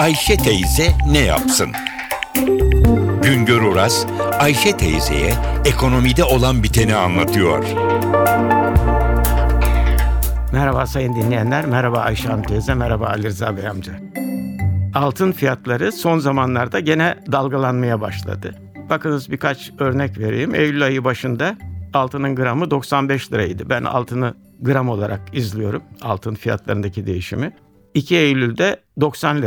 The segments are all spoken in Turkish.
Ayşe teyze ne yapsın? Güngör Oras, Ayşe teyzeye ekonomide olan biteni anlatıyor. Merhaba sayın dinleyenler, merhaba Ayşe Hanım teyze, merhaba Ali Rıza Bey amca. Altın fiyatları son zamanlarda gene dalgalanmaya başladı. Bakınız birkaç örnek vereyim. Eylül ayı başında altının gramı 95 liraydı. Ben altını gram olarak izliyorum, altın fiyatlarındaki değişimi. 2 Eylül'de 90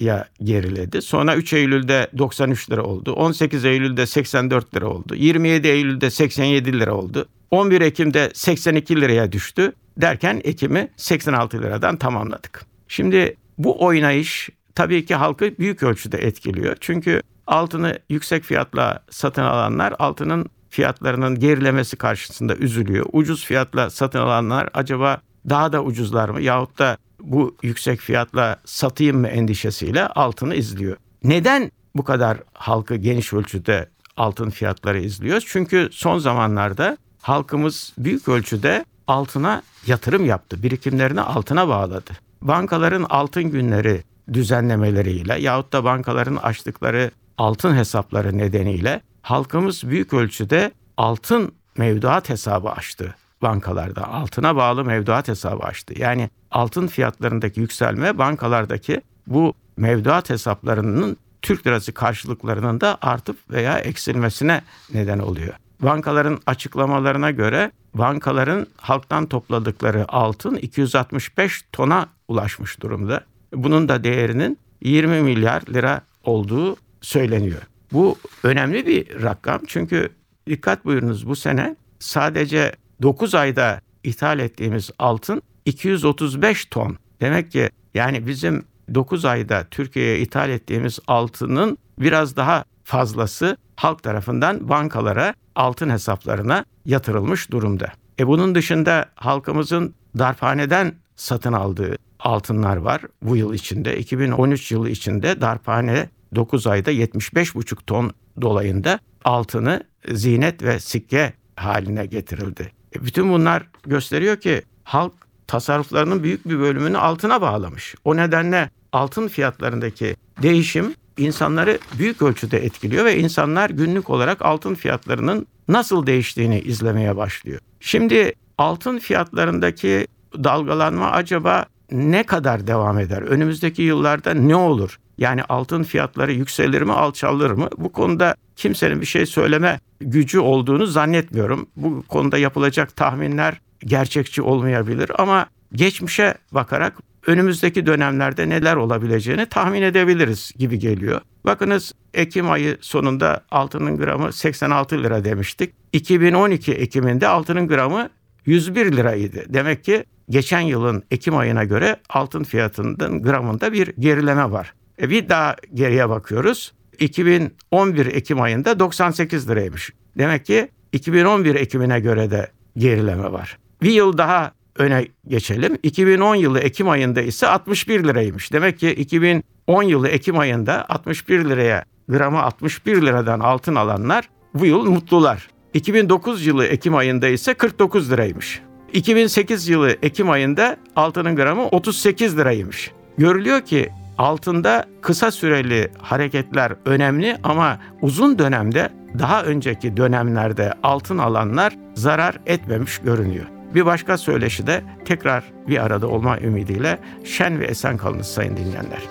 liraya geriledi. Sonra 3 Eylül'de 93 lira oldu. 18 Eylül'de 84 lira oldu. 27 Eylül'de 87 lira oldu. 11 Ekim'de 82 liraya düştü. Derken Ekim'i 86 liradan tamamladık. Şimdi bu oynayış tabii ki halkı büyük ölçüde etkiliyor. Çünkü altını yüksek fiyatla satın alanlar altının fiyatlarının gerilemesi karşısında üzülüyor. Ucuz fiyatla satın alanlar acaba daha da ucuzlar mı yahut da bu yüksek fiyatla satayım mı endişesiyle altını izliyor. Neden bu kadar halkı geniş ölçüde altın fiyatları izliyoruz? Çünkü son zamanlarda halkımız büyük ölçüde altına yatırım yaptı. Birikimlerini altına bağladı. Bankaların altın günleri düzenlemeleriyle yahut da bankaların açtıkları altın hesapları nedeniyle halkımız büyük ölçüde altın mevduat hesabı açtı bankalarda. Altına bağlı mevduat hesabı açtı. Yani altın fiyatlarındaki yükselme bankalardaki bu mevduat hesaplarının Türk lirası karşılıklarının da artıp veya eksilmesine neden oluyor. Bankaların açıklamalarına göre bankaların halktan topladıkları altın 265 tona ulaşmış durumda. Bunun da değerinin 20 milyar lira olduğu söyleniyor. Bu önemli bir rakam çünkü dikkat buyurunuz bu sene sadece 9 ayda ithal ettiğimiz altın 235 ton. Demek ki yani bizim 9 ayda Türkiye'ye ithal ettiğimiz altının biraz daha fazlası halk tarafından bankalara, altın hesaplarına yatırılmış durumda. E bunun dışında halkımızın darphaneden satın aldığı altınlar var bu yıl içinde. 2013 yılı içinde darphane 9 ayda 75,5 ton dolayında altını zinet ve sikke haline getirildi. E bütün bunlar gösteriyor ki halk tasarruflarının büyük bir bölümünü altına bağlamış. O nedenle altın fiyatlarındaki değişim insanları büyük ölçüde etkiliyor ve insanlar günlük olarak altın fiyatlarının nasıl değiştiğini izlemeye başlıyor. Şimdi altın fiyatlarındaki dalgalanma acaba ne kadar devam eder? Önümüzdeki yıllarda ne olur? Yani altın fiyatları yükselir mi, alçalır mı? Bu konuda kimsenin bir şey söyleme gücü olduğunu zannetmiyorum. Bu konuda yapılacak tahminler gerçekçi olmayabilir ama geçmişe bakarak önümüzdeki dönemlerde neler olabileceğini tahmin edebiliriz gibi geliyor. Bakınız Ekim ayı sonunda altının gramı 86 lira demiştik. 2012 Ekim'inde altının gramı 101 liraydı. Demek ki geçen yılın Ekim ayına göre altın fiyatının gramında bir gerileme var. E bir daha geriye bakıyoruz. 2011 Ekim ayında 98 liraymış. Demek ki 2011 Ekim'ine göre de gerileme var. Bir yıl daha öne geçelim. 2010 yılı Ekim ayında ise 61 liraymış. Demek ki 2010 yılı Ekim ayında 61 liraya gramı 61 liradan altın alanlar bu yıl mutlular. 2009 yılı Ekim ayında ise 49 liraymış. 2008 yılı Ekim ayında altının gramı 38 liraymış. Görülüyor ki altında kısa süreli hareketler önemli ama uzun dönemde daha önceki dönemlerde altın alanlar zarar etmemiş görünüyor. Bir başka söyleşi de tekrar bir arada olma ümidiyle şen ve esen kalınız sayın dinleyenler.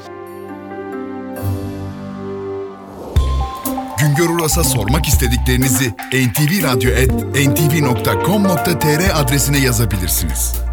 Güngör Uras'a sormak istediklerinizi ntvradio.com.tr adresine yazabilirsiniz.